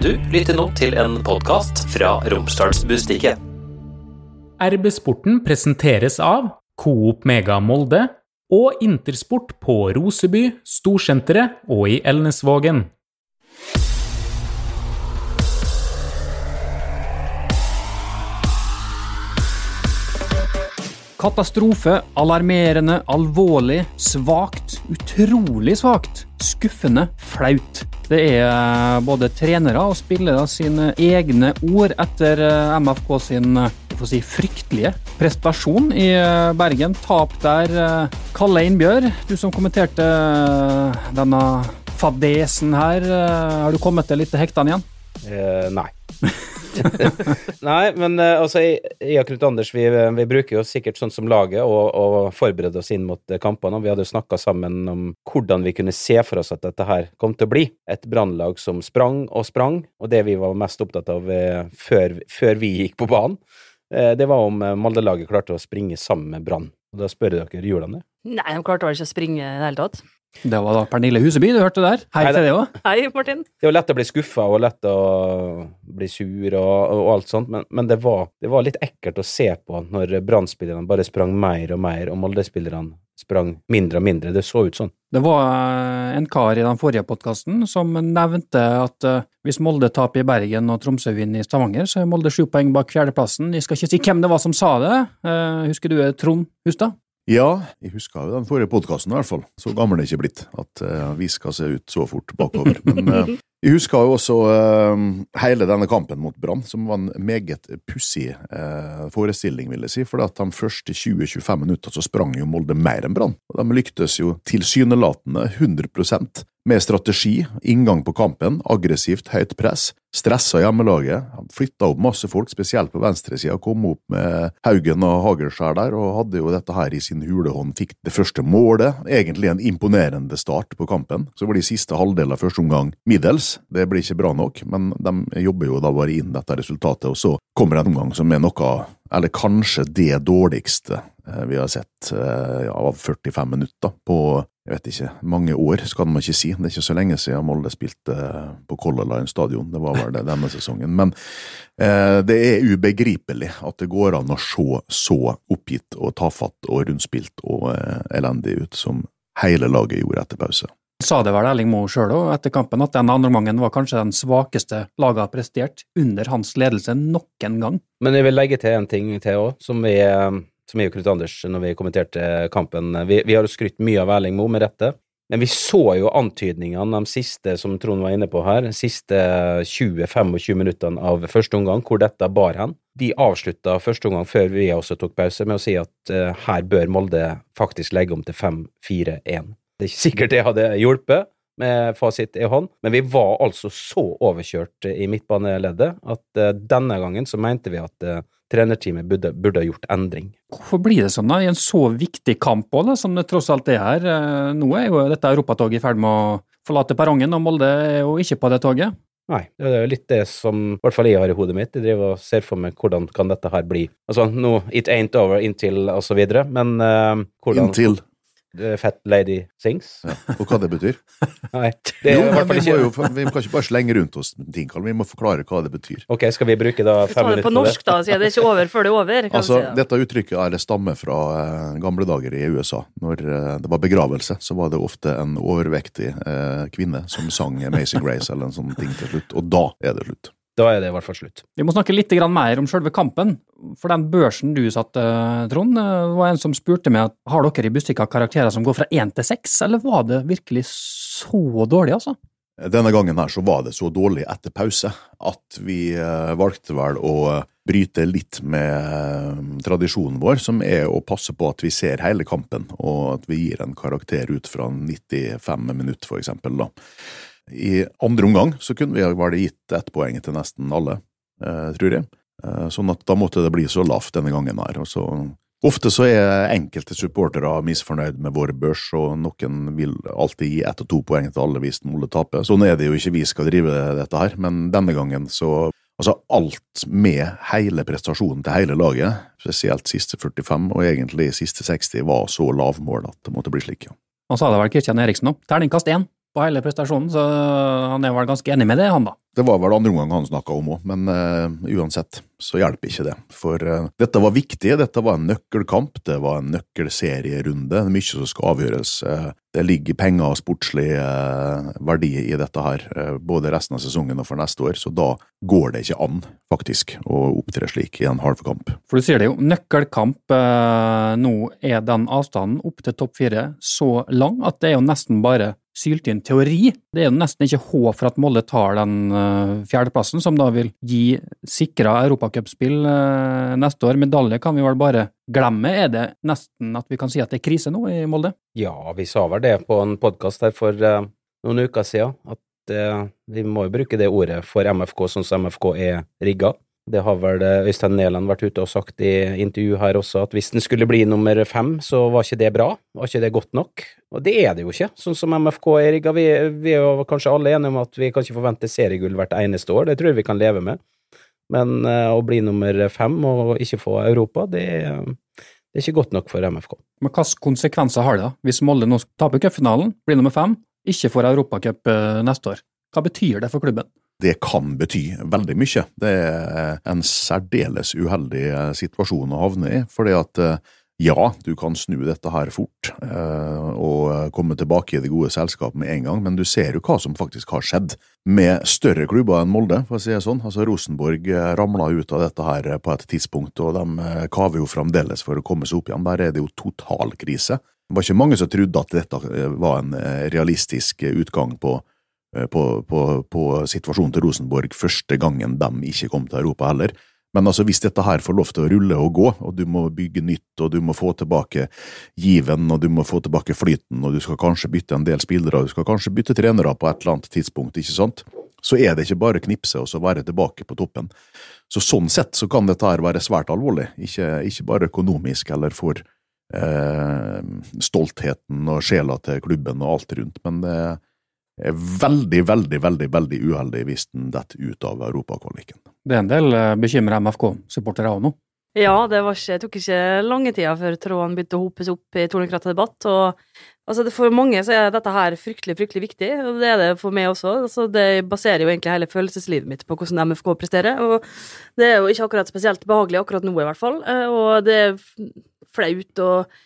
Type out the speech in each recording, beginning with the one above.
Du lytter nå til en podkast fra Romsdalsbustiket. RB Sporten presenteres av Coop Mega Molde og Intersport på Roseby, Storsenteret og i Elnesvågen. Katastrofe, alarmerende, alvorlig, svakt, utrolig svakt, skuffende, flaut. Det er eh, både trenere og spillere sine egne ord etter eh, MFK sin eh, si, fryktelige prestasjon i Bergen. Tap der. Kalle Innbjørg, du som kommenterte denne fadesen her, har du kommet deg litt til hektene igjen? Eh, nei. nei, men eh, altså, jeg, og Knut Anders vi, vi bruker jo sikkert sånn som laget og, og forbereder oss inn mot eh, kampene. Vi hadde jo snakka sammen om hvordan vi kunne se for oss at dette her kom til å bli. Et brannlag som sprang og sprang, og det vi var mest opptatt av eh, før, før vi gikk på banen, eh, det var om eh, Molde-laget klarte å springe sammen med Brann. Og Da spør dere, gjorde de det? Nei, de klarte vel ikke å springe i det hele tatt. Det var da Pernille Huseby du hørte der. Hei til deg òg. Hei, Martin. Det var lett å bli skuffa og lett å bli sur og, og alt sånt, men, men det, var, det var litt ekkelt å se på når Brann-spillerne bare sprang mer og mer, og Molde-spillerne sprang mindre og mindre. Det så ut sånn. Det var eh, en kar i den forrige podkasten som nevnte at eh, hvis Molde taper i Bergen og Tromsø vinner i Stavanger, så er Molde sju poeng bak fjerdeplassen. Jeg skal ikke si hvem det var som sa det. Eh, Husker du Trond Hustad? Ja, jeg husker jo den forrige podkasten i hvert fall. Så gammel er jeg ikke blitt at uh, vi skal se ut så fort bakover. Men eh, jeg husker jo også uh, hele denne kampen mot Brann, som var en meget pussig uh, forestilling, vil jeg si. For at de første 20-25 minutter så sprang jo Molde mer enn Brann. Og de lyktes jo tilsynelatende 100% med strategi, inngang på kampen, aggressivt, høyt press, stressa hjemmelaget, flytta opp masse folk, spesielt på venstresida, kom opp med Haugen og Hagelskjær der, og hadde jo dette her i sin hulehånd, fikk det første målet, egentlig en imponerende start på kampen. Så var de siste halvdelen av første omgang middels, det blir ikke bra nok, men de jobber jo da bare inn dette resultatet, og så kommer det en omgang som er noe, eller kanskje det dårligste eh, vi har sett eh, ja, av 45 minutter på jeg vet ikke, mange år skal man ikke si. Det er ikke så lenge siden Molde spilte på Color Line stadion, det var vel det denne sesongen. Men eh, det er ubegripelig at det går an å se så oppgitt og tafatt og rundspilt og eh, elendig ut som hele laget gjorde etter pause. Sa det vel Erling Moe sjøl òg etter kampen, at den andre omgangen var kanskje den svakeste laget har prestert under hans ledelse noen gang. Men jeg vil legge til en ting til òg, som vi eh, som jeg og Knut Anders når vi kommenterte kampen. Vi, vi har jo skrytt mye av Erling Moe, med rette. Men vi så jo antydningene de siste, som Trond var inne på her, de siste 20-25 minuttene av første omgang, hvor dette bar hen. Vi avslutta første omgang før vi også tok pause, med å si at uh, her bør Molde faktisk legge om til 5-4-1. Det er ikke sikkert det hadde hjulpet, med fasit i hånd, men vi var altså så overkjørt i midtbaneleddet at uh, denne gangen så mente vi at uh, trenerteamet burde, burde ha gjort endring. Hvorfor blir det sånn da, i en så viktig kamp også, som det tross alt er her? Eh, Nå er jo dette europatoget i ferd med å forlate perrongen, og Molde er jo ikke på det toget. Nei, det er jo litt det som i hvert fall jeg har i hodet mitt. Jeg driver og ser for meg hvordan kan dette her bli. Altså, nå, it ain't over inntil og så videre, men uh, hvordan Inntil Fat Lady Sings? ja, Og hva det betyr? Nei, det er Jo, men vi, jo, vi kan ikke bare slenge rundt oss med ting, Karl. Vi må forklare hva det betyr. Ok, skal vi bruke da fem fem på det minutter på norsk, da, sier. Det er ikke over før det er over. Kan Altså, si. Dette uttrykket er, det stammer fra eh, gamle dager i USA. Når eh, det var begravelse, så var det ofte en overvektig eh, kvinne som sang Amazing Grace eller en sånn ting til slutt, og da er det slutt. Da er det i hvert fall slutt. Vi må snakke litt mer om selve kampen. For den børsen du satte, Trond, eh, var en som spurte meg at har dere i Bustika karakterer som går fra én til seks, eller var det virkelig så dårlig, altså? Denne gangen her så var det så dårlig etter pause at vi eh, valgte vel å bryte litt med eh, tradisjonen vår, som er å passe på at vi ser hele kampen, og at vi gir en karakter ut fra 95 minutter, for eksempel. da. I andre omgang så kunne vi vel gitt ett poeng til nesten alle, eh, tror jeg. Eh, sånn at da måtte det bli så lavt denne gangen her. og så Ofte så er enkelte supportere misfornøyd med vår børs, og noen vil alltid gi ett og to poeng til alle hvis Molde taper. Sånn er det jo ikke vi skal drive dette her, men denne gangen så Altså alt med hele prestasjonen til hele laget, spesielt siste 45 og egentlig siste 60, var så lavmål at det måtte bli slik. Han sa det vel Kristian Eriksen òg. Terningkast én på hele prestasjonen, så han er vel ganske enig med det, han da. Det var vel andre omgang han snakka om òg, men uh, uansett så hjelper ikke det. For uh, dette var viktig, dette var en nøkkelkamp, det var en nøkkelserierunde. Det er mye som skal avgjøres. Uh, det ligger penger og sportslig verdi i dette her, både resten av sesongen og for neste år, så da går det ikke an, faktisk, å opptre slik i en halvkamp. For du sier det jo, nøkkelkamp. Nå er den avstanden opp til topp fire så lang at det er jo nesten bare sylt inn teori. Det er jo nesten ikke håp for at Molde tar den eh, fjerdeplassen, som da vil gi sikra europacupspill uh, neste år. Medalje kan vi vel bare glemme. Er det nesten at vi kan si at det er krise nå i Molde? Ja, vi sa vel det på en podkast her for eh, noen uker siden, at eh, vi må jo bruke det ordet for MFK sånn som MFK er rigga. Det har vel eh, Øystein Næland vært ute og sagt i intervju her også, at hvis den skulle bli nummer fem, så var ikke det bra, var ikke det godt nok. Og det er det jo ikke, sånn som MFK er rigga. Vi, vi er jo kanskje alle enige om at vi kan ikke forvente seriegull hvert eneste år, det tror jeg vi kan leve med. Men eh, å bli nummer fem og ikke få Europa, det, det er ikke godt nok for MFK. Men hvilke konsekvenser har det da, hvis Molde nå taper cupfinalen, blir nummer fem, ikke får europacup eh, neste år? Hva betyr det for klubben? Det kan bety veldig mye. Det er en særdeles uheldig eh, situasjon å havne i. fordi at eh, ja, du kan snu dette her fort eh, og komme tilbake i det gode selskapet med en gang, men du ser jo hva som faktisk har skjedd med større klubber enn Molde, for å si det sånn. Altså Rosenborg ramla ut av dette her på et tidspunkt, og de kaver jo fremdeles for å komme seg opp igjen. Der er det jo total krise. Det var ikke mange som trodde at dette var en realistisk utgang på på, på, på, situasjonen til Rosenborg første gangen de ikke kom til Europa heller. Men altså, hvis dette her får lov til å rulle og gå, og du må bygge nytt, og du må få tilbake given, og du må få tilbake flyten, og du skal kanskje bytte en del spillere, og du skal kanskje bytte trenere på et eller annet tidspunkt, ikke sant, så er det ikke bare knipse og så være tilbake på toppen. Så sånn sett så kan dette her være svært alvorlig, ikke, ikke bare økonomisk eller for eh, stoltheten og sjela til klubben og alt rundt, men det eh, er veldig, veldig veldig, veldig uheldig hvis den detter ut av europakvaliken. Det er en del eh, bekymra MFK-supportere òg nå? Ja, det var ikke, tok ikke lange tida før tråden begynte å hopes opp i Tornekrattet debatt. og altså, For mange så er dette her fryktelig fryktelig viktig, og det er det for meg også. Altså, det baserer jo egentlig hele følelseslivet mitt på hvordan MFK presterer. og Det er jo ikke akkurat spesielt behagelig akkurat nå, i hvert fall. Eh, og det er flaut og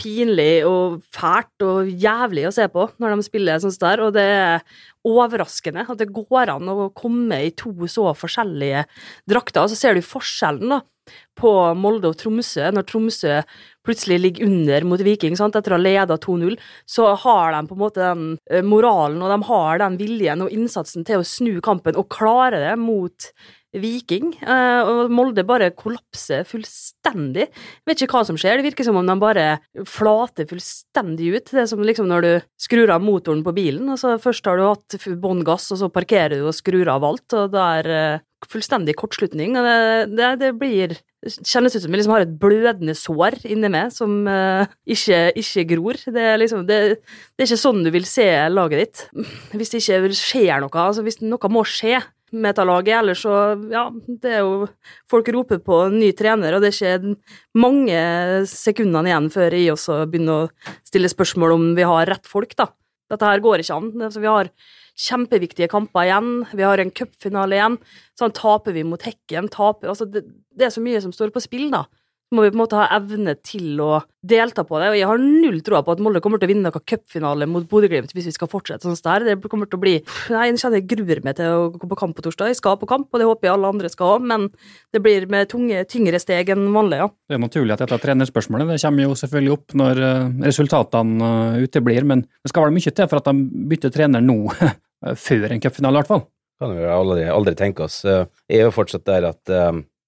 pinlig og fælt og jævlig å se på når de spiller sånn der, og det er overraskende at det går an å komme i to så forskjellige drakter. Og så ser du forskjellen da, på Molde og Tromsø. Når Tromsø plutselig ligger under mot Viking sant? etter å ha leda 2-0, så har de på en måte den eh, moralen og de har den viljen og innsatsen til å snu kampen og klare det mot Viking, eh, og Molde bare kollapser fullstendig. Jeg vet ikke hva som skjer, det virker som om de bare flater fullstendig ut. Det er som liksom når du skrur av motoren på bilen, og så først har du hatt bånn gass, og så parkerer du og skrur av alt, og det er eh, fullstendig kortslutning. og det, det, det blir kjennes ut som jeg liksom har et blødende sår inni meg som uh, ikke, ikke, gror. Det er, liksom, det, det er ikke sånn du vil se laget ditt. Hvis det ikke skjer noe, altså hvis noe må skje, med dette laget. Ellers så, ja, det er jo Folk roper på en ny trener, og det er ikke mange sekundene igjen før jeg også begynner å stille spørsmål om vi har rett folk, da. Dette her går ikke an. Altså, vi har kjempeviktige kamper igjen. Vi har en cupfinale igjen. Sånn taper vi mot Hekken, taper Altså, det, det er så mye som står på spill, da må vi på en måte ha evne til å delta på det. Og jeg har null tro på at Molde kommer til å vinne noen cupfinale mot Bodø-Glimt hvis vi skal fortsette sånn der. Det kommer til å bli Nei, jeg kjenner jeg gruer meg til å gå på kamp på torsdag. Jeg skal på kamp, og det håper jeg alle andre skal òg, men det blir med tunge, tyngre steg enn vanlig, ja. Det er naturlig at dette trenerspørsmålet det kommer jo selvfølgelig opp når eh, resultatene eh, uteblir, men det skal vel mye til for at de bytter trener nå, før en cupfinale i hvert fall. Kan vi aldri, aldri tenke oss. Jeg er jo fortsatt der at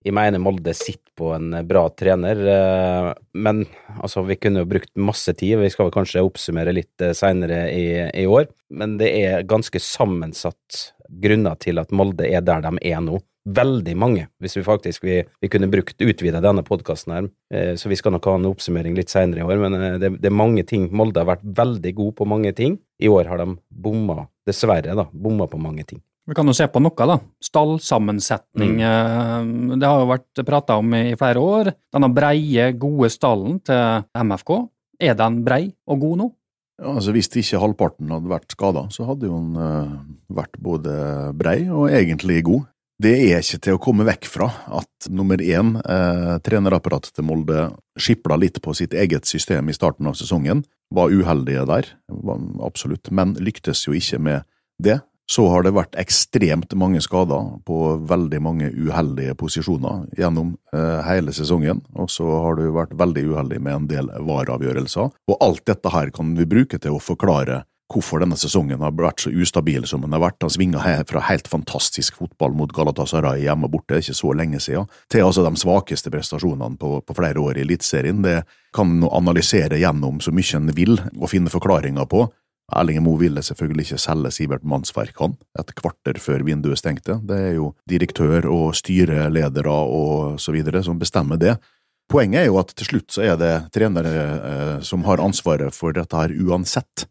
jeg mener Molde sitter på en eh, bra trener, eh, men altså, vi kunne jo brukt masse tid. Vi skal vel kanskje oppsummere litt eh, seinere i, i, år, men det er ganske sammensatt grunner til at Molde er der de er nå. Veldig mange, hvis vi faktisk vi, vi kunne brukt utvida denne podkasten her. Så vi skal nok ha en oppsummering litt seinere i år, men det, det, er mange ting. Molde har vært veldig god på mange ting. I år har de bomma, dessverre, da, bomma på mange ting. Vi kan jo se på noe, da. Stallsammensetning. Mm. Det har jo vært prata om i flere år. Denne breie, gode stallen til MFK, er den brei og god nå? Ja, altså Hvis ikke halvparten hadde vært skada, så hadde jo han eh, vært både brei og egentlig god. Det er ikke til å komme vekk fra at nummer én, eh, trenerapparatet til Molde, skipla litt på sitt eget system i starten av sesongen. Var uheldige der, var, absolutt, men lyktes jo ikke med det. Så har det vært ekstremt mange skader på veldig mange uheldige posisjoner gjennom eh, hele sesongen, og så har du vært veldig uheldig med en del VAR-avgjørelser. Og alt dette her kan vi bruke til å forklare hvorfor denne sesongen har vært så ustabil som den har vært. Han svinga fra helt fantastisk fotball mot Galatasaray hjemme borte, ikke så lenge siden, til altså de svakeste prestasjonene på, på flere år i Eliteserien. Det kan analysere gjennom så mye en vil og finne forklaringer på. Erling Moe ville selvfølgelig ikke selge Sivert Mannsverk, han, et kvarter før vinduet stengte. Det er jo direktør og styreledere og så videre som bestemmer det. Poenget er jo at til slutt så er det trenere eh, som har ansvaret for dette her uansett,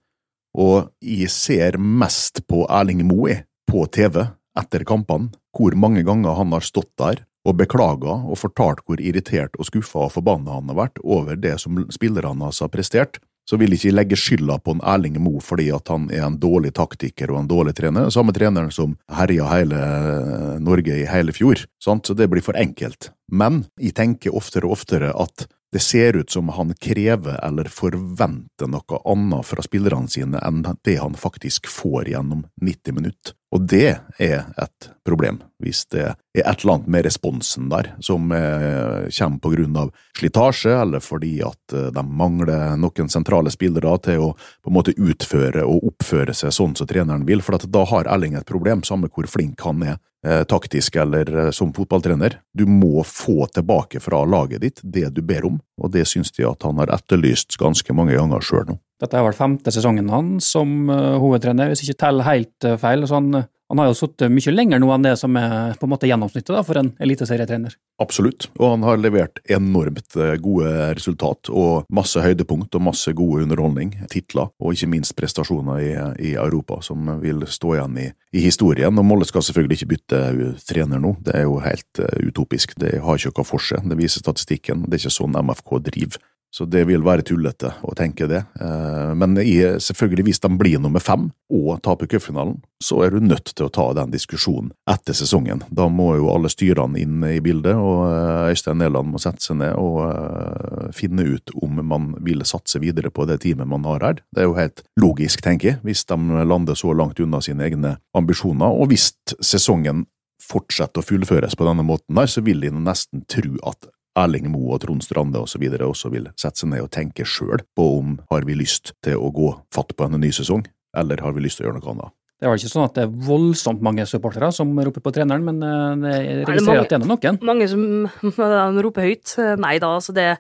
og jeg ser mest på Erling Moe på TV etter kampene, hvor mange ganger han har stått der og beklaga og fortalt hvor irritert og skuffa og forbanna han har vært over det som spillerne hans har prestert så vil ikke legge skylda på en Erling Moe fordi at han er en dårlig taktiker og en dårlig trener. Samme treneren som herja hele eh, Norge i hele fjor. Sant? Så det blir for enkelt. Men jeg tenker oftere og oftere at det ser ut som han krever eller forventer noe annet fra spillerne sine enn det han faktisk får gjennom 90 minutter. Og det er et problem, hvis det er et eller annet med responsen der som eh, kommer på grunn av slitasje, eller fordi at eh, de mangler noen sentrale spillere til å på en måte utføre og oppføre seg sånn som treneren vil, for da har Erling et problem, samme hvor flink han er eh, taktisk eller som fotballtrener. Du må få tilbake fra laget ditt det du ber om, og det syns de at han har etterlyst ganske mange ganger sjøl nå. Dette er vel femte sesongen hans som uh, hovedtrener, hvis jeg ikke teller helt uh, feil. Så han, han har jo sittet mye lenger nå enn det som er på en måte gjennomsnittet da, for en eliteserietrener. Absolutt, og han har levert enormt uh, gode resultat og masse høydepunkt og masse god underholdning, titler og ikke minst prestasjoner i, i Europa som vil stå igjen i, i historien. Og Molle skal selvfølgelig ikke bytte trener nå, det er jo helt utopisk. Det har ikke noe for seg, det viser statistikken. Det er ikke sånn MFK driver. Så det vil være tullete å tenke det. Eh, men selvfølgelig, hvis de blir nummer fem og taper cupfinalen, så er du nødt til å ta den diskusjonen etter sesongen. Da må jo alle styrene inn i bildet, og eh, Øystein Næland må sette seg ned og eh, finne ut om man vil satse videre på det teamet man har her. Det er jo helt logisk, tenker jeg, hvis de lander så langt unna sine egne ambisjoner, og hvis sesongen fortsetter å fullføres på denne måten så vil jeg nesten tro at Erling Moe og Trond Strande osv. Og også vil sette seg ned og tenke sjøl på om har vi lyst til å gå fatt på en ny sesong, eller har vi lyst til å gjøre noe annet. Det er vel ikke sånn at det er voldsomt mange supportere som roper på treneren, men eh, jeg registrerer at det er noen. Mange som roper høyt. Nei da, altså det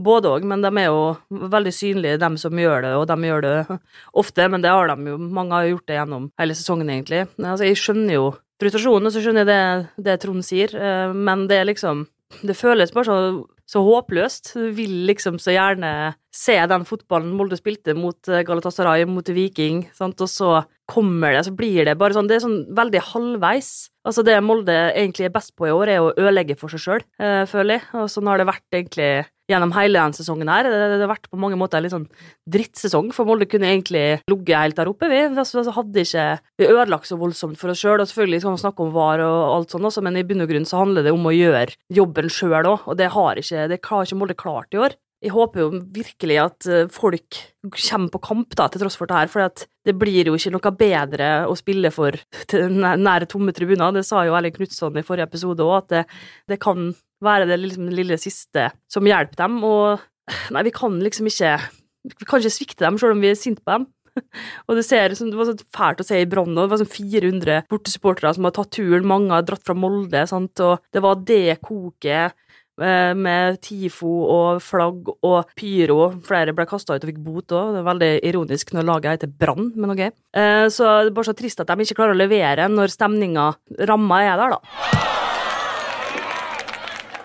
både òg, men de er jo veldig synlige, de som gjør det, og de gjør det ofte, men det har de jo, mange har gjort det gjennom hele sesongen, egentlig. Altså, jeg skjønner jo frustrasjonen, og så skjønner jeg det, det Trond sier, eh, men det er liksom det føles bare så, så håpløst. Du vil liksom så gjerne se den fotballen Molde spilte mot eh, Galatasaray, mot Viking, sant? og så kommer det, så blir det bare sånn Det er sånn veldig halvveis. Altså, det Molde egentlig er best på i år, er å ødelegge for seg sjøl, eh, føler jeg. Og sånn har det vært egentlig gjennom hele denne sesongen her. Det, har vært på mange måter en litt sånn drittsesong, for Molde kunne egentlig ligget helt der oppe, vi. Altså, hadde ikke vi ødelagt så voldsomt for oss sjøl. Og selvfølgelig kan man snakke om VAR og alt sånt også, men i bunn og grunn så handler det om å gjøre jobben sjøl òg, og det har ikke, det har ikke Molde klart i år jeg håper jo virkelig at eh, folk kommer på kamp, da, til tross for det her, for det blir jo ikke noe bedre å spille for nære tomme tribuner. Det sa jo Erling Knutson i forrige episode òg, at det, det, kan være det liksom, lille siste som hjelper dem. Og nei, vi kan liksom ikke Vi kan ikke svikte dem selv om vi er sinte på dem. Og det, ser, det var så fælt å se i Brann. Det var sånn 400 bortesupportere som har tatt turen. Mange har dratt fra Molde. Sant? Og det var det koket Eh, med TIFO og flagg og pyro. Flere ble kasta ut og fikk bot òg. Det er veldig ironisk når laget heter Brann, men ok. Eh, så det er bare så trist at de ikke klarer å levere når stemninga, ramma, er der, da.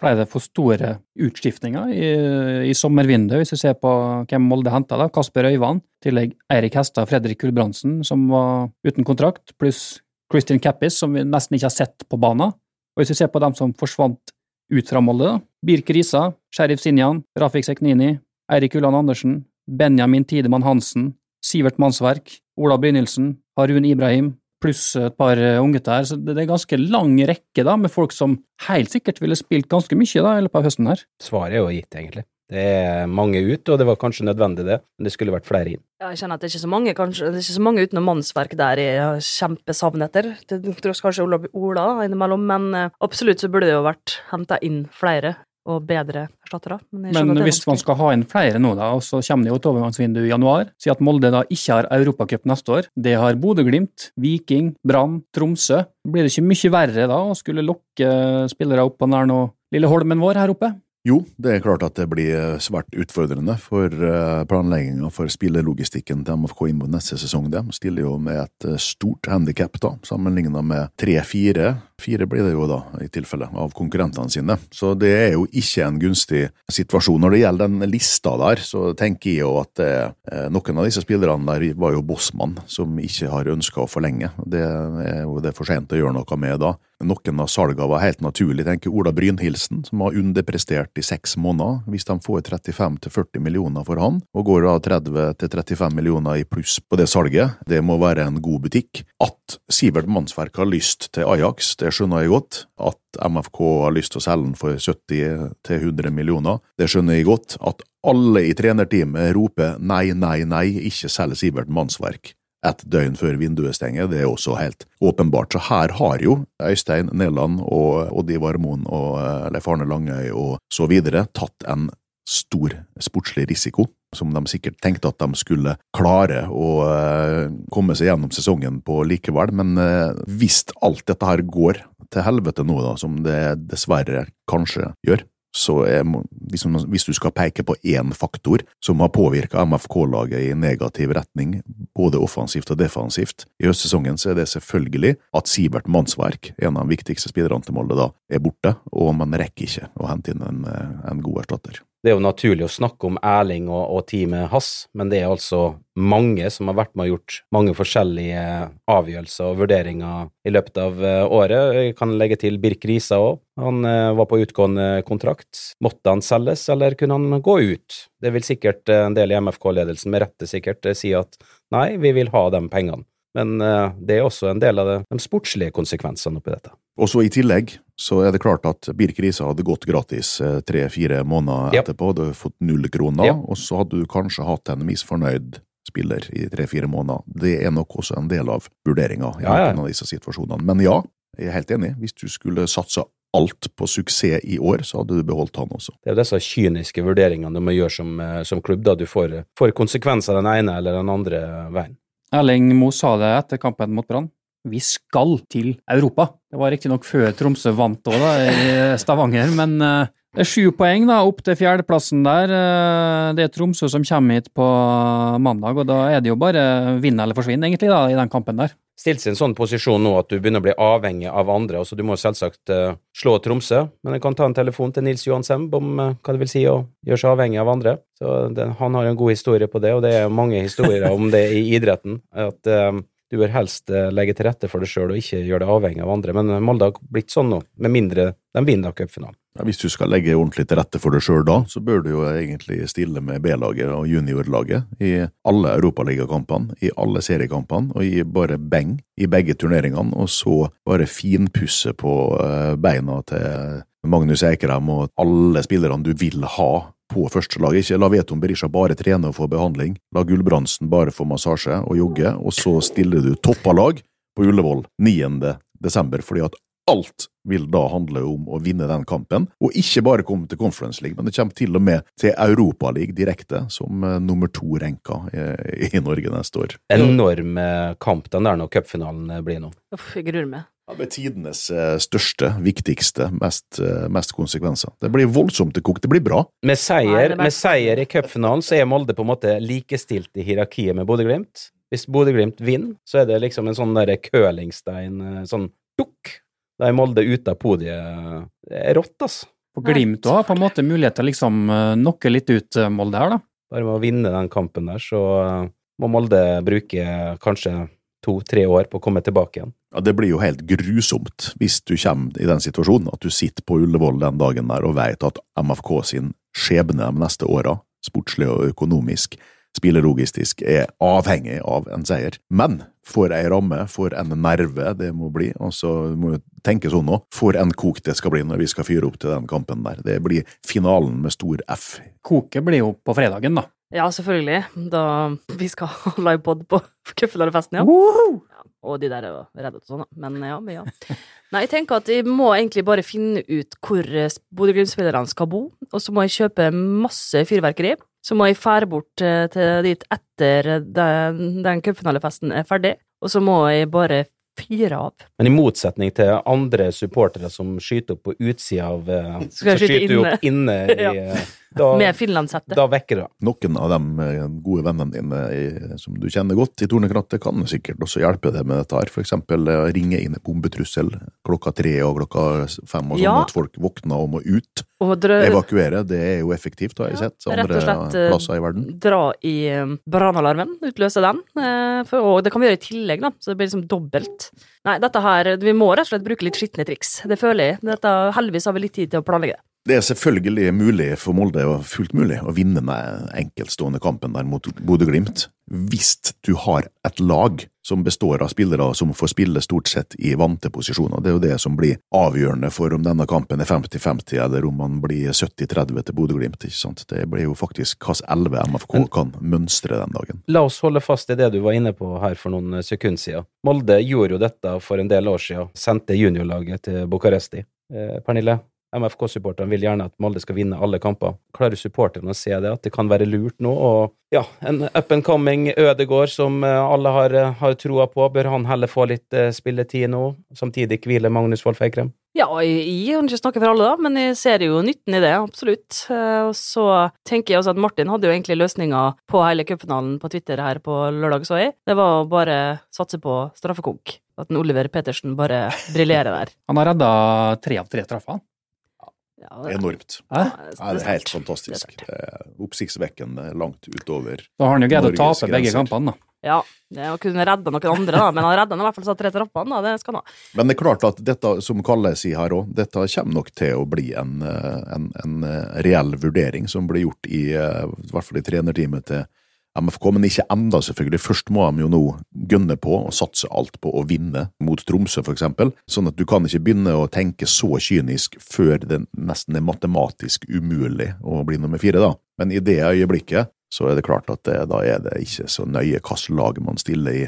Ble det for store utskiftninger i, i sommervinduet, hvis vi ser på hvem Molde henta. Kasper Øyvand, i tillegg Eirik Hestad Fredrik Gulbrandsen, som var uten kontrakt, pluss Christian Cappis, som vi nesten ikke har sett på banen. Og hvis vi ser på dem som forsvant ut fra Molde, da. Birk Risa, Sheriff Sinjan, Rafik Seknini, Eirik Ulland Andersen, Benjamin Tidemann Hansen, Sivert Mannsverk, Ola Brynildsen, Harun Ibrahim, pluss et par eh, unggutter her. Så det er ganske lang rekke da, med folk som helt sikkert ville spilt ganske mye da, i løpet av høsten her. Svaret er jo gitt, egentlig. Det er mange ut, og det var kanskje nødvendig, det, men det skulle vært flere inn. Ja, jeg kjenner at det er ikke så mange, kanskje, det er ikke så mange utenom mannsverk der jeg kjempesavner kjempesavn etter. Til tross kanskje Ola, Ola innimellom, men eh, absolutt så burde det jo vært henta inn flere og bedre erstattere. Men, Men hvis man skal ha inn flere nå, da, og så kommer det jo et overgangsvindu i januar, si at Molde da ikke har Europacup neste år, det har Bodø-Glimt, Viking, Brann, Tromsø. Blir det ikke mye verre da å skulle lokke spillere opp på nær nå Lilleholmen vår her oppe? Jo, det er klart at det blir eh, svært utfordrende for eh, planlegginga for spillelogistikken til MFK inn mot neste sesong. De stiller jo med et eh, stort handikap, sammenligna med tre-fire. Fire blir det jo da, i tilfelle, av konkurrentene sine. Så det er jo ikke en gunstig situasjon. Når det gjelder den lista der, så tenker jeg jo at eh, noen av disse spillerne der var jo bossmann, som ikke har ønska å forlenge. Det er jo det for sent å gjøre noe med da. Noen av salgene var helt naturlig. tenker Ola Brynhildsen, som har underprestert i seks måneder. Hvis de får 35-40 millioner for han, og går da 30-35 millioner i pluss på det salget, det må være en god butikk. At Sivert Mannsverk har lyst til Ajax, det skjønner jeg godt. At MFK har lyst til å selge den for 70-100 millioner, det skjønner jeg godt. At alle i trenerteamet roper nei, nei, nei, ikke selg Sivert Mannsverk et døgn før vinduet stenger, det er også helt åpenbart. Så her har jo Øystein Neland og Odd Ivar Moen og eh, Leif Arne Langøy og så videre tatt en stor sportslig risiko, som de sikkert tenkte at de skulle klare å eh, komme seg gjennom sesongen på likevel. Men eh, hvis alt dette her går til helvete nå, da, som det dessverre kanskje gjør, så er, hvis, hvis du skal peke på én faktor som har påvirka MFK-laget i negativ retning, både offensivt og defensivt, i høstsesongen, så er det selvfølgelig at Sivert Mannsverk, en av de viktigste spillerne til Molde, da, er borte, og man rekker ikke å hente inn en, en god erstatter. Det er jo naturlig å snakke om Erling og, og teamet hans, men det er altså mange som har vært med og gjort mange forskjellige avgjørelser og vurderinger i løpet av eh, året. Jeg kan legge til Birk Risa òg. Han eh, var på utgående kontrakt. Måtte han selges, eller kunne han gå ut? Det vil sikkert eh, en del i MFK-ledelsen med rette sikkert si at nei, vi vil ha de pengene. Men det er også en del av de sportslige konsekvensene oppi dette. Og så I tillegg så er det klart at Birk Risa hadde gått gratis tre-fire måneder Yep. etterpå. Du hadde fått null kroner, Yep. og så hadde du kanskje hatt en misfornøyd spiller i tre-fire måneder. Det er nok også en del av vurderinga i Ja, ja. noen av disse situasjonene. Men ja, jeg er helt enig. Hvis du skulle satsa alt på suksess i år, så hadde du beholdt han også. Det er jo disse kyniske vurderingene du må gjøre som, eh, som klubb, da du får, får konsekvenser den ene eller den andre veien. Erling Moe sa det etter kampen mot Brann. Vi skal til Europa. Det var riktignok før Tromsø vant òg, i Stavanger, men eh, det er sju poeng da, opp til fjerdeplassen der. Eh, Det er Tromsø som kommer hit på mandag, og da er det jo bare vinn eller forsvinn, egentlig, da, i den kampen der. Stilt seg i en sånn posisjon nå at du begynner å bli avhengig av andre. altså Du må selvsagt eh, slå Tromsø, men jeg kan ta en telefon til Nils Johan Semb om hva det vil si å gjøre seg avhengig av andre. Så det, Han har en god historie på det, og det er mange historier om det i idretten. At du bør helst eh, legge til rette for deg sjøl og ikke gjøre det avhengig av andre. Men Molde har blitt sånn nå, med mindre de vinner cupfinalen. Ja, hvis du skal legge ordentlig til rette for deg sjøl da, så bør du jo egentlig stille med B-laget og juniorlaget i alle europaligakampene, i alle seriekampene, og gi bare beng i begge turneringene, og så bare finpusse på eh, beina til Magnus Eikrem og alle spillerne du vil ha på førstelaget. Ikke la Veton Berisha bare trene og få behandling. La Gulbrandsen bare få massasje og jogge, og så stiller du toppa lag på Ullevål 9. desember, fordi at alt vil da handle om å vinne den kampen, og ikke bare komme til Conference League, men det kommer til og med til Europaligaen direkte, som eh, nummer to renka i, i Norge neste år. Enorm eh, kamp den der når cupfinalen eh, blir nå. Uff, jeg gruer meg. Ja, det er tidenes eh, største, viktigste, mest, eh, mest konsekvenser. Det blir voldsomt til kokt. Det blir bra. Med seier, er med seier i cupfinalen så er Molde på en måte likestilt i hierarkiet med Bodø-Glimt. Hvis Bodø-Glimt vinner, så er det liksom en sånn der curlingstein, eh, sånn dukk. Da er Molde ute av podiet. Det er rått, altså. Og Glimt har på en måte mulighet til å liksom knocke litt ut Molde her, da. Bare med å vinne den kampen der, så må Molde bruke kanskje to-tre år på å komme tilbake igjen. Ja, Det blir jo helt grusomt hvis du kommer i den situasjonen at du sitter på Ullevål den dagen der og vet at MFK sin skjebne de neste åra, sportslig og økonomisk, spillelogistisk, er avhengig av en seier. Men for ei ramme, for en nerve det må bli, og så må du tenke sånn nå, for en kok det skal bli når vi skal fyre opp til den kampen der. Det blir finalen med stor F. Koket blir jo på fredagen, da. Ja, selvfølgelig. Da vi skal ha livepod på Cupfinalefesten, ja. ja. Og de der er jo redde og sånn, da. Men ja, men ja. Nei, jeg tenker at jeg må egentlig bare finne ut hvor eh, Bodø-Glimt-spillerne skal bo, og så må jeg kjøpe masse fyrverkeri. Så må jeg fære bort eh, til dit etter den, den cupfinalefesten er ferdig, og så må jeg bare fyre av. Men i motsetning til andre supportere som skyter opp på utsida av eh, Skal Så skyte skyter du opp inne i Ja. Da, Med finlandshette. da vekker det. Noen av de eh, gode vennene dine i, som du kjenner godt i Tornekrattet, kan sikkert også hjelpe deg med dette her. For eksempel eh, ringe inn en bombetrussel klokka tre og klokka fem, og sånn Ja. at folk våkner og må ut. Og drø Evakuere, det er jo effektivt, har jeg Ja, sett rett og andre slett, eh, plasser i verden. dra i brannalarmen, utløse den. For, og det kan vi gjøre i tillegg, da, så det blir liksom dobbelt. Nei, dette her, vi må rett og slett bruke litt skitne triks. Det føler jeg. Dette, heldigvis har vi litt tid til å planlegge det. Det er selvfølgelig mulig for Molde, og fullt mulig, å vinne den enkeltstående kampen der mot Bodø-Glimt, hvis du har et lag som består av spillere som får spille stort sett i vante posisjoner. Det er jo det som blir avgjørende for om denne kampen er 50-50, eller om man blir 70-30 til Bodø-Glimt. ikke sant? Det blir jo faktisk hvilken elleve MFK kan mønstre den dagen. La oss holde fast i det du var inne på her for noen sekunder siden. Molde gjorde jo dette for en del år siden. Sendte juniorlaget til Bucuresti. Eh, Pernille, MFK-supporterne vil gjerne at Molde skal vinne alle kamper. Klarer supporterne å se det, at det kan være lurt nå? Og ja, en up and coming Ødegård som eh, alle har, eh, har troa på, bør han heller få litt eh, spilletid nå? Samtidig hviler Magnus Wolff Eikrem? Ja, jeg, kan ikke snakke for alle, da, men jeg ser jo nytten i det, absolutt. Og så tenker jeg også at Martin hadde jo egentlig løsninga på hele cupfinalen på Twitter her på lørdag, så jeg. Det var å bare satse på straffekonk. At en Oliver Petersen bare briljerer der. Han har redda tre av tre straffer. Ja, det- Enormt. Hæ? Ja, det er helt fantastisk. Det er er Oppsiktsvekkende langt utover Da har han jo greid å tape tape begge kampene, da. Ja, det kunne redda noen andre, da, men han redda i hvert fall så tre trappene, da. Det skal han ha. Men det er klart at dette, som Kalle sier her òg, dette kommer nok til å bli en, eh, en, en eh, reell vurdering som blir gjort i, eh, i hvert fall i trenerteamet til MFK, men ikke enda, selvfølgelig. Først må de jo nå gønne på og satse alt på å vinne mot Tromsø, for eksempel. Sånn at du kan ikke begynne å tenke så kynisk før det nesten er matematisk umulig å bli nummer fire, da. Men i det øyeblikket så er det klart at det, da er det ikke så nøye hvilket lag man stiller i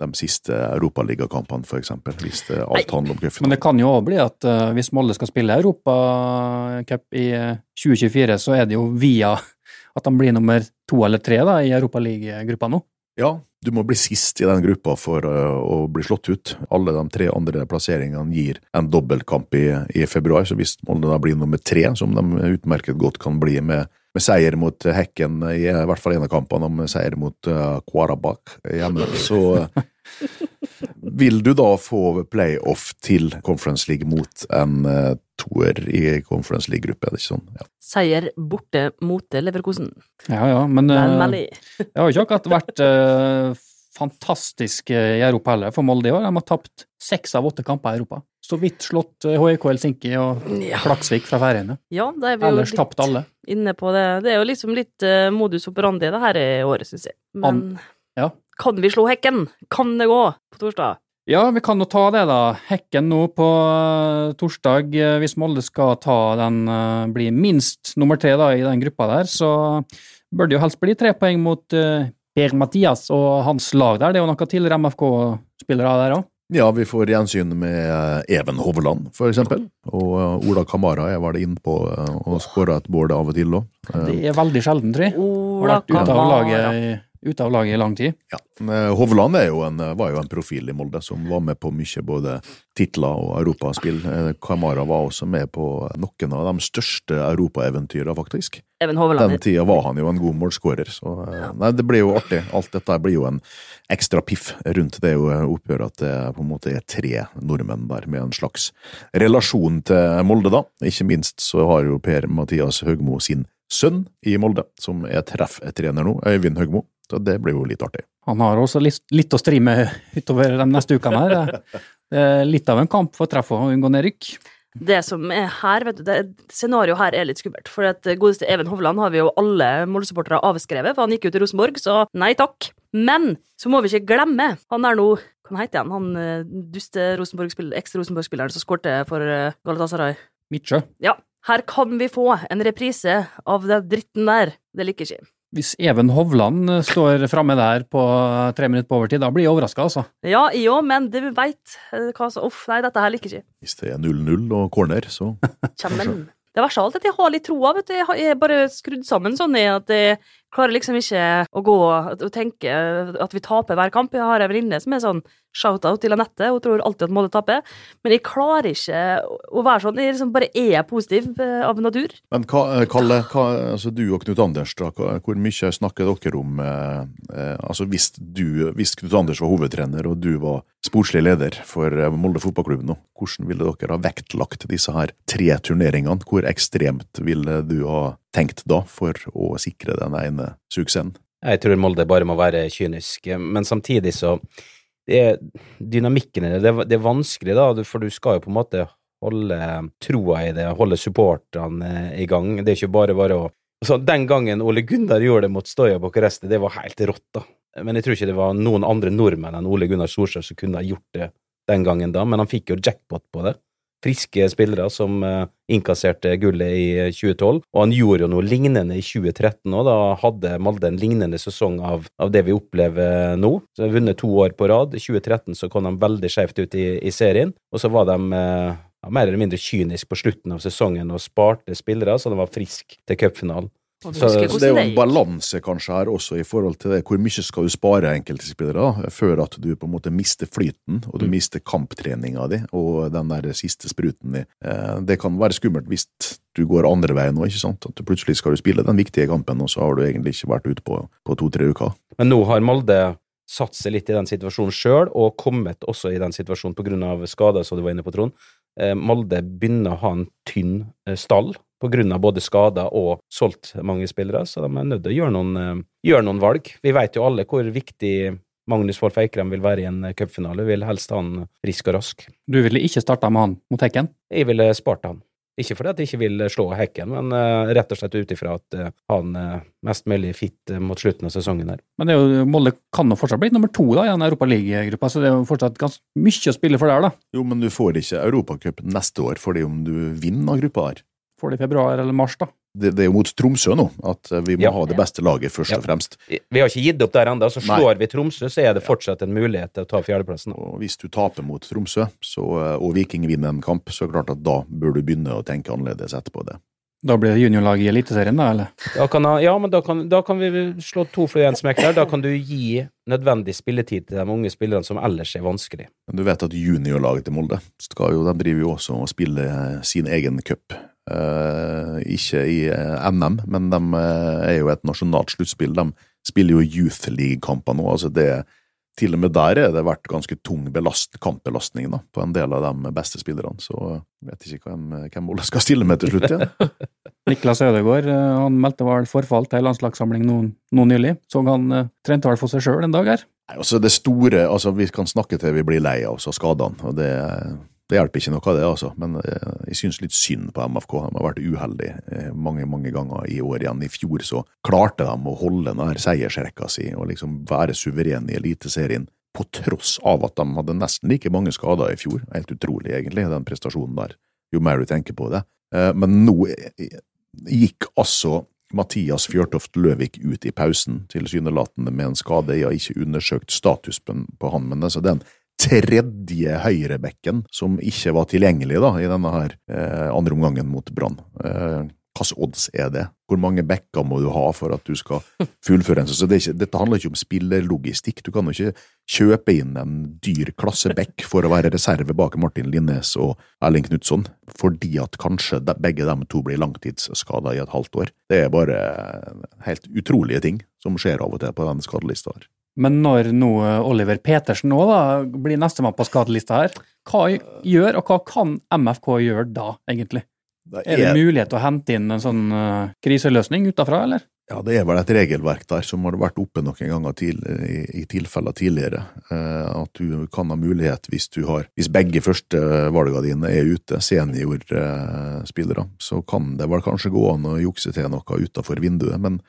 de siste europaligakampene, eksempel, hvis det alt handler om Men det kan jo òg bli at uh, hvis Molde skal spille Europacup i eh, 2024, så er det jo via at de blir nummer to eller tre da, i Europaligagruppa nå. Ja, du må bli sist i den gruppa for uh, å bli slått ut. Alle de tre andre plasseringene gir en dobbeltkamp i, i februar, så hvis Molde da blir nummer tre, som de utmerket godt kan bli med, med seier mot Hekken i i hvert fall en av kampene, og med seier mot uh, Kwarabak hjemme, så vil du da få playoff til Conference League mot en uh, toer i Conference League-gruppe, er det ikke sånn? Ja. Seier borte mot Leverkosen. Ja, ja, men eh, det har ikke akkurat vært uh, fantastisk eh, i Europa heller for Molde i år. De har tapt seks av åtte kamper i Europa. Så vidt slått eh, HIK Helsinki og. Klaksvik fra Færøyene. Ja, da er vi jo Ellers litt tapt alle. inne på det. Det er jo liksom litt eh, modus operandi det her i året, syns jeg. Men ja. Kan vi slå Hekken? Kan det gå på torsdag? Ja, vi kan jo ta det, da. Hekken nå på eh, torsdag. eh, Hvis Molde skal ta den, eh, bli minst nummer tre da, i den gruppa der, så bør det jo helst bli tre poeng mot Per-Mathias og hans lag der. Det er jo noen tidligere MFK-spillere der òg. Ja, vi får gjensyn med Even Hovland, for eksempel. Og Ola Kamara er vel innpå og skåra et mål av og til òg. Det er veldig sjelden, tror jeg. Ola Kamara. Ute av laget i lang tid. Ja. Hovland er jo en, var jo en profil i Molde som var med på mye både titler og europaspill. Eh, Kamara var også med på noen av de største europaeventyrene, faktisk. Even Hovland. Den tida var han jo en god målskårer, så eh, nei, det blir jo artig. Alt dette blir jo en ekstra piff rundt det oppgjøret at det på en måte er tre nordmenn der, med en slags relasjon til Molde, da. Ikke minst så har jo Per-Mathias Høgmo sin sønn i Molde, som er trefftrener nå, Øyvind Høgmo. Så det blir jo litt artig. Han har også litt, litt å stri med utover de neste ukene her. Det er litt av en kamp for treff å unngå nedrykk. Det som er her, vet du, det scenarioet her er litt skummelt. For at godeste Even Hovland har vi jo alle Molde-supportere avskrevet, for han gikk jo til Rosenborg, så nei takk. Men så må vi ikke glemme, han er nå Hva heter han? Han eh, duste Rosenborg-spilleren, eks-Rosenborg-spilleren som skårte for eh, Galatasaray. Midtsjø. Ja, her kan vi få en reprise av den dritten der. Det liker ikke. Hvis Even Hovland eh, står framme der på tre minutter på overtid, da blir jeg overraska, altså. Ja, jeg òg, men du veit hva som Uff, nei, dette her liker ikke. Hvis det er 0-0 og corner, så Kjemmen. Det verste av alt er at jeg har litt troa, vet du. Jeg er bare skrudd sammen sånn at jeg klarer liksom ikke å gå og tenke at vi taper hver kamp. Jeg har ei venninne som er sånn shout-out til Anette, hun tror alltid at Molde taper. Men jeg klarer ikke å være sånn. Jeg liksom bare er positiv eh, av natur. Men hva, eh, Kalle, hva, altså du og Knut Anders, da, hvor mye snakker dere om eh, eh, altså hvis, du, hvis Knut Anders var hovedtrener og du var sportslig leder for Molde fotballklubb nå, hvordan ville dere ha vektlagt disse her tre turneringene? Hvor ekstremt ville du ha tenkt da for å sikre den ene suksessen? Jeg tror Molde bare må være kynisk, men samtidig så det er Dynamikken i det, det er- vanskelig, da, for du skal jo på en måte holde troa i det, holde supporterne i gang. Det er ikke bare bare å så Den gangen Ole Gunnar gjorde det mot Stoja Bucuresti, det var helt rått, da. Men jeg tror ikke det var noen andre nordmenn enn Ole Gunnar Solskjær som kunne ha gjort det den gangen da, men han fikk jo jackpot på det. Friske spillere som eh, innkasserte gullet i eh, 2012, og han gjorde jo noe lignende i 2013 òg. Da hadde Molde en lignende sesong av, av det vi opplever nå. Så de har vunnet to år på rad. I 2013 så kom de veldig skjevt ut i, i serien, og så var de eh, ja, mer eller mindre kynisk på slutten av sesongen og sparte spillere, så de var friske til cupfinalen. Så- Så det er jo en balanse kanskje her også i forhold til det. Hvor mye skal du spare enkeltspillere før at du på en måte mister flyten, og du Mm. mister kamptreninga di og den der siste spruten din. Eh, Det kan være skummelt hvis du går andre veien nå, ikke sant. At du plutselig skal du spille den viktige kampen, og så har du egentlig ikke vært ute på, på to-tre uker. Men nå har Molde satt seg litt i den situasjonen sjøl, og kommet også i den situasjonen av skader, som du var inne på, Trond. Eh, Molde begynner å ha en tynn eh, stall på grunn av både skader og solgt mange spillere, så de er nødt til å gjøre noen, eh, gjøre noen valg. Vi vet jo alle hvor viktig Magnus Wolff Eikrem vil være i en eh, cupfinale. Vil helst ha han frisk og rask. Du ville ikke starta med han mot Hekken? Jeg ville spart han. Ikke fordi at jeg ikke vil slå Hekken, men eh, rett og slett ut ifra at eh, han er mest mulig fit eh, mot slutten av sesongen her. Men det er jo, Molde kan jo fortsatt bli nummer to da, i den europaligagruppa, så det er jo fortsatt ganske mye å spille for der. da. Jo, men du får ikke Europacup neste år fordi om du vinner av gruppa her. Får det i februar eller mars, da. Det, det er jo mot Tromsø nå, at eh, vi må Ja. ha det beste laget først Ja. og fremst. Vi har ikke gitt opp der ennå, så Nei. slår vi Tromsø, så er det fortsatt en mulighet til å ta fjerdeplassen. Og hvis du taper mot Tromsø, så, eh, og Viking vinner en kamp, så er det klart at da bør du begynne å tenke annerledes etterpå det. Da blir det juniorlag i Eliteserien, da, eller? Da kan, ja, men da kan, da kan vi slå to for én smekk der. Da kan du gi nødvendig spilletid til de unge spillerne som ellers er vanskelig. Men du vet at juniorlaget til Molde skal jo, de driver jo også og spiller eh, sin egen cup. Eh, ikke i eh, NM, men de eh, er jo et nasjonalt sluttspill. De spiller jo Youth League-kamper nå. altså det Til og med der er det vært ganske tung belast, kampbelastning da, på en del av de beste spillerne. Så jeg vet ikke hvem, hvem Ole skal stille med til slutt igjen. Niklas Ødegaard eh, han meldte vel forfall til landslagssamling nå, nå nylig. Så han uh, trente vel for seg sjøl en dag her. Nei, altså det store, altså Vi kan snakke til vi blir lei av oss av skadene. og det, det hjelper ikke noe av det, altså. Men eh, jeg synes litt synd på MFK. De har vært uheldige eh, mange mange ganger i år igjen. I fjor så klarte de å holde denne seiersrekka si og liksom være suverene i Eliteserien. På tross av at de hadde nesten like mange skader i fjor. Helt utrolig, egentlig, den prestasjonen der. Jo mer du tenker på det. Eh, Men nå gikk altså Mathias Fjørtoft Løvik ut i pausen, tilsynelatende med en skade. Jeg har ikke undersøkt statusen på han, men altså den tredje høyrebekken som ikke var tilgjengelig da, i denne her eh, andre omgangen mot Brann. Eh, hvilke odds er det? Hvor mange backer må du ha for at du skal fullføre en sesong? Det ikke- dette handler ikke om spillerlogistikk. Du kan jo ikke kjøpe inn en dyr klasse back for å være reserve bak Martin Linnes og Erling Knutson, fordi at kanskje de, begge dem to blir langtidsskada i et halvt år. Det er bare helt utrolige ting som skjer av og til på den skadelista her. Men når nå Oliver Petersen nå da blir nestemann på skadelista her, hva gjør, og hva kan MFK gjøre da, egentlig? Det Er det mulighet til å hente inn en sånn uh, kriseløsning utafra, eller? Ja, det er vel et regelverk der som har vært oppe noen ganger til, i, i tilfeller tidligere. Uh, at du kan ha mulighet hvis du har Hvis begge første valgene dine er ute, seniorspillere, så kan det vel kanskje gå an å jukse til noe utafor vinduet. Men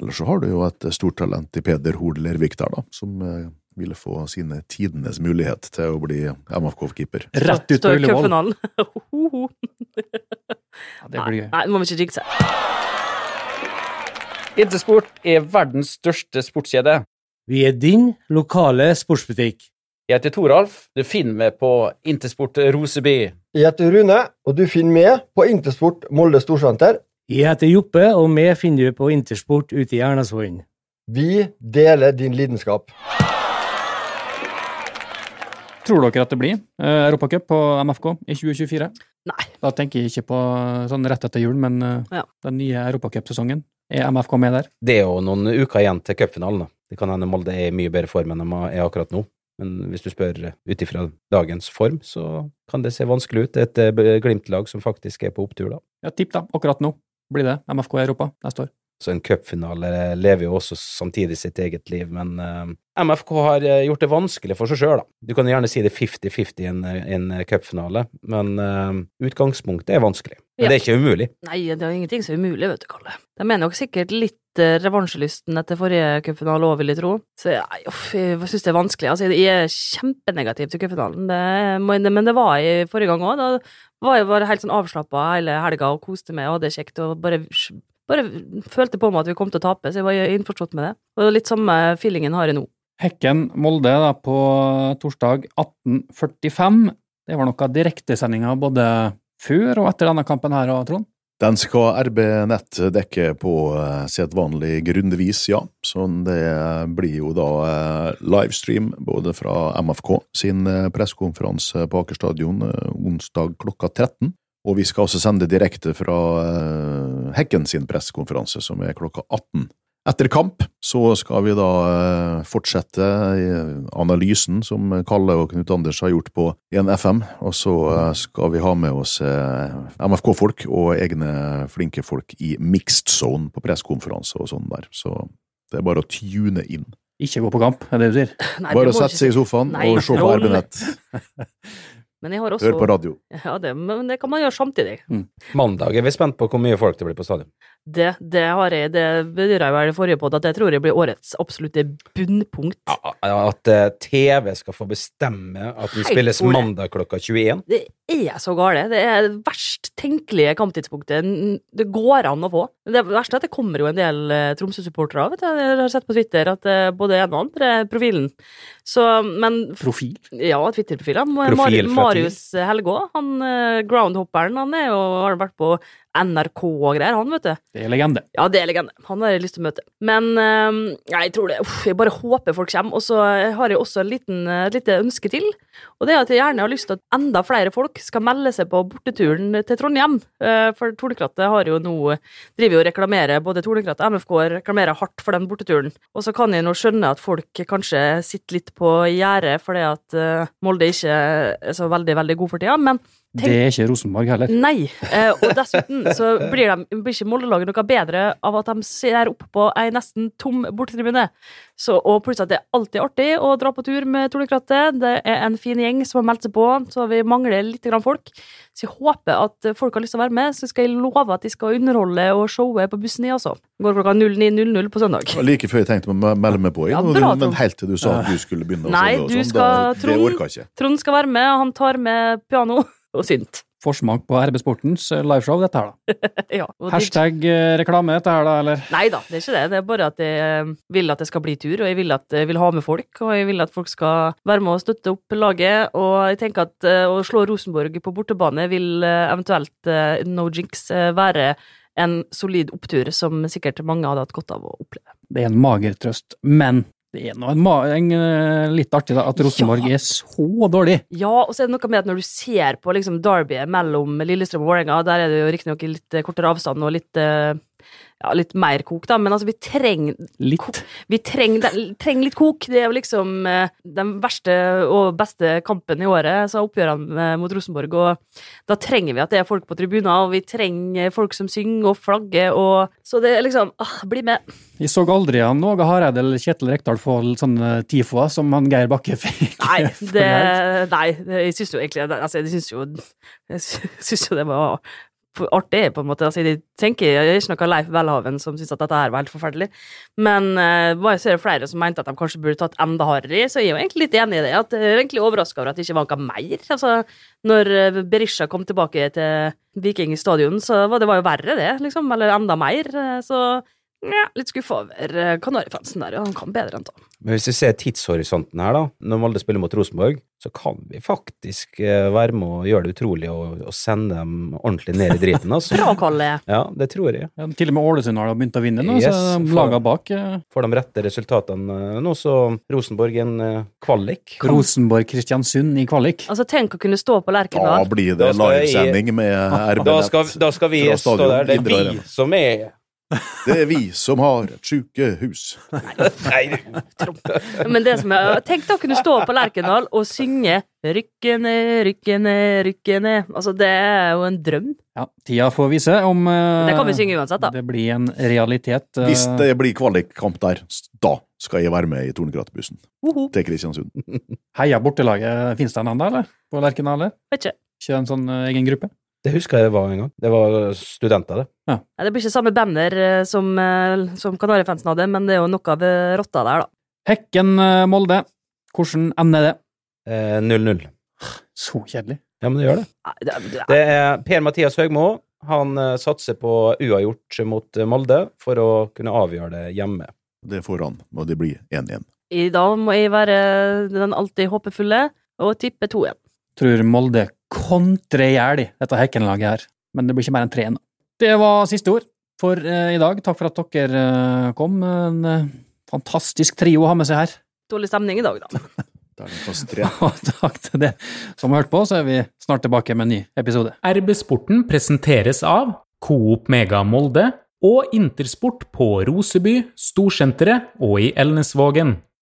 ellers så har du jo et stort talent i Peder Hoel Lervik der, da, som eh, ville få sine tidenes mulighet til å bli MFK-keeper. Rett ut på Ullevål. Ja, det blir gøy. Nei, nå må vi ikke jinxe. Intersport er verdens største sportskjede. Vi er din lokale sportsbutikk. Jeg heter Toralf. Du finner meg på Intersport Roseby. Jeg heter Rune, og du finner meg på Intersport Molde Storsenter. Jeg heter Joppe, og meg finner du på Intersport ute i Ernasvollen. Vi deler din lidenskap. Tror dere at det blir eh, Europacup på MFK i 2024? Nei. Da tenker jeg ikke på sånn rett etter jul, men eh, Ja. den nye Europacup-sesongen. Er MFK med der? Det er jo noen uker igjen til cupfinalen. da. Det kan hende Molde er i mye bedre form enn de er akkurat nå. Men hvis du spør ut ifra dagens form, så kan det se vanskelig ut. Et eh, Glimt-lag som faktisk er på opptur, da. Ja, tipp da, akkurat nå blir det MFK i Europa neste år. Så en cupfinale lever jo også samtidig sitt eget liv, men uh, MFK har eh, gjort det vanskelig for seg sjøl, da. Du kan gjerne si det 50-50 i en, en cupfinale, men uh, utgangspunktet er vanskelig. Men Ja. det er ikke umulig. Nei, det er ingenting som er umulig, vet du, Kalle. De er nok sikkert litt eh, revansjelysten etter forrige cupfinale òg, vil jeg tro. Så jeg, uff, jeg syns det er vanskelig. Altså, jeg er kjempenegativ til cupfinalen, men det var jeg forrige gang òg. Da var jeg bare helt sånn avslappa hele helga og koste meg og hadde det kjekt og bare bare følte på meg at vi kom til å tape, så jeg var innforstått med det. Og litt samme feelingen har jeg nå. Hekken Molde da på torsdag 18.45. Det var noen direktesendinger både før og etter denne kampen her, Trond? Den skal RB Nett dekke på eh, sedvanlig grundigvis, ja. Så det blir jo da eh, livestream både fra MFK sin eh, pressekonferanse på Aker stadion onsdag klokka 13. Og vi skal også sende direkte fra Hekken sin pressekonferanse, som er klokka 18. Etter kamp så skal vi da eh, fortsette analysen som Kalle og Knut Anders har gjort på 1FM, og så eh, skal vi ha med oss eh, MFK-folk og egne flinke folk i mixed zone på pressekonferanse og sånn der, så det er bare å tune inn. Ikke gå på kamp, er det du sier? Nei, Bare å sette seg i sofaen Nei, og se på troll. RB Nett, Men jeg har også hør på radio. Ja, det, men det kan man gjøre samtidig. Mandag er vi spent på hvor mye folk det blir på stadion. Det, det har jeg, det bedyra jeg vel i forrige podd, at jeg tror jeg blir årets absolutte bunnpunkt. Ja, At eh, TV skal få bestemme at den spilles mandag klokka 21. Det er så gale. Det er det verst tenkelige kamptidspunktet det går an å få. Det verste er at det kommer jo en del eh, Tromsø-supportere av. Jeg har sett på Twitter at eh, både en og andre er profilen. Så, men Profil? Ja, Twitter-profilen. Profil Mar Marius Helgå, han eh, groundhopperen, han er jo, har vært på NRK og greier, han, vet du. Det er legende. Ja, det er legende. Han har jeg lyst til å møte. Men eh, jeg tror det uff, Jeg bare håper folk kommer. Og så har jeg også en liten, eh, et lite ønske til. Og det er at jeg gjerne har lyst til at enda flere folk skal melde seg på borteturen til Trondheim. Eh, For Tornekrattet har jo nå driver jo og reklamerer, både Tornekrattet og MFK reklamerer hardt for den borteturen. Og så kan jeg nå skjønne at folk kanskje sitter litt på gjerdet fordi at eh, Molde ikke er så veldig, veldig god for tida. Men Tenk- Det er ikke Rosenborg heller. Nei, eh, og dessuten så blir, de, blir ikke Molde-laget noe bedre av at de ser opp på ei nesten tom bortetribune. Så, og plutselig at det er alltid artig å dra på tur med Tornekrattet. Det er en fin gjeng som har meldt seg på, så vi mangler litt grann folk. Så jeg håper at folk har lyst til å være med, så skal jeg love at de skal underholde og showe på bussen i, altså. Går klokka 09.00 på søndag. Like før jeg tenkte å melde meg på, Ja, bra, men helt til du sa at du skulle begynne. Nei, sånn, du sånn, skal- da, Det Trond-. Trond skal være med, og han tar med piano og synt. Forsmak på RB Sportens eh, liveshow, dette her, da. Ja, Hashtag eh, reklame, dette her, da, eller? Nei da, det er ikke det. Det er bare at jeg eh, vil at det skal bli tur, og jeg vil at jeg vil ha med folk. Og jeg vil at folk skal være med og støtte opp laget. Og jeg tenker at å slå Rosenborg på bortebane vil eventuelt, no jinx, være en solid opptur som sikkert mange hadde hatt godt av å oppleve. Det er en mager trøst, men det er nå en, en, eh, litt artig da, at Rosenborg er så dårlig. Ja, og så er det noe med at når du ser på liksom derbyet mellom Lillestrøm og Vålerenga, der er det jo riktignok litt eh, kortere avstand og litt, eh, ja, litt mer kok, da, men altså, vi trenger Litt. Vi trenger, treng litt kok. Det er jo liksom eh, den verste og beste kampen i året, så oppgjørene eh, mot Rosenborg, og da trenger vi at det er folk på tribuner, og vi trenger folk som synger og flagger, og så det er liksom ah, Bli med. Jeg så aldri han Åge Hareide eller Kjetil Rekdal få sånne tifoer som han Geir Bakke fikk. Nei, det, nei jeg syns jo egentlig altså, Jeg syns jo, jo det var artig, på en måte. Altså, jeg tenker jeg er ikke noe Leif Welhaven som syns at dette her var helt forferdelig, men uh, var jeg ser flere som mente at de kanskje burde tatt enda hardere i, så jeg er jo egentlig litt enig i det. At jeg er egentlig overraska over at det ikke var noe mer. Altså, når eh, Berisha kom tilbake til Viking stadion, så var det var jo verre, det, liksom. Eller enda mer. eh, Så ja, litt skuffa over Kanarifansen der, ja. Han kan bedre enn det. Men hvis vi ser tidshorisonten her, da, når Molde spiller mot Rosenborg, så kan vi faktisk eh, være med og gjøre det utrolig og, og sende dem ordentlig ned i driten, altså. Bra, Kalle. Ja, det tror jeg. Ja, til og med Ålesund har begynt å vinne nå, Yes, så for- laga bak eh, Får de rette resultatene eh, nå, så Rosenborg en kvalik. Rosenborg-Kristiansund i kvalik. Altså, tenk å kunne stå på Da blir det livesending med RB Da skal, da skal vi stå der. Det er vi som er Det er vi som har et sjukehus. Nei, du Men det som er Tenk da å kunne stå på Lerkendal og synge 'Rykke ned, rykke ned, rykke ned'. Altså, det er jo en drøm. Ja, tida får vise om uh, Det kan vi synge uansett, da. det blir en realitet. Uh... Hvis det blir kvalikkamp der, da skal jeg være med i Tornekratbussen uh -huh. til Kristiansund. Heia bortelaget, en ennå, eller? På Lerkendal? Vet ikke. Ikke en sånn eh, egen gruppe? Det husker jeg det var en gang. Det var studenter, det. Ja. det blir ikke samme banner eh, som, eh, som Kanarifansen hadde, men det er jo noe av eh, rotta der, da. Hekken Molde. Hvordan ender det? Eh, 0-0. Så kjedelig. Ja, men det gjør det. Det, er Per-Mathias Høgmo. Han satser på uavgjort mot Molde for å kunne avgjøre det hjemme. Det får han, og det blir 1-1. I dag må jeg være den alltid håpefulle og tippe 2-1. Tror Molde kontrer i hjel dette Hekken-laget her. Men det blir ikke mer enn tre nå. Det var siste ord for eh, i dag. Takk for at dere eh, kom. En eh, fantastisk trio å ha med seg her. Dårlig stemning i dag, da. Er takk til det som har hørt på, så er vi snart tilbake med en ny episode. RB Sporten presenteres av Coop Mega Molde og Intersport på Roseby, Storsenteret og i Elnesvågen.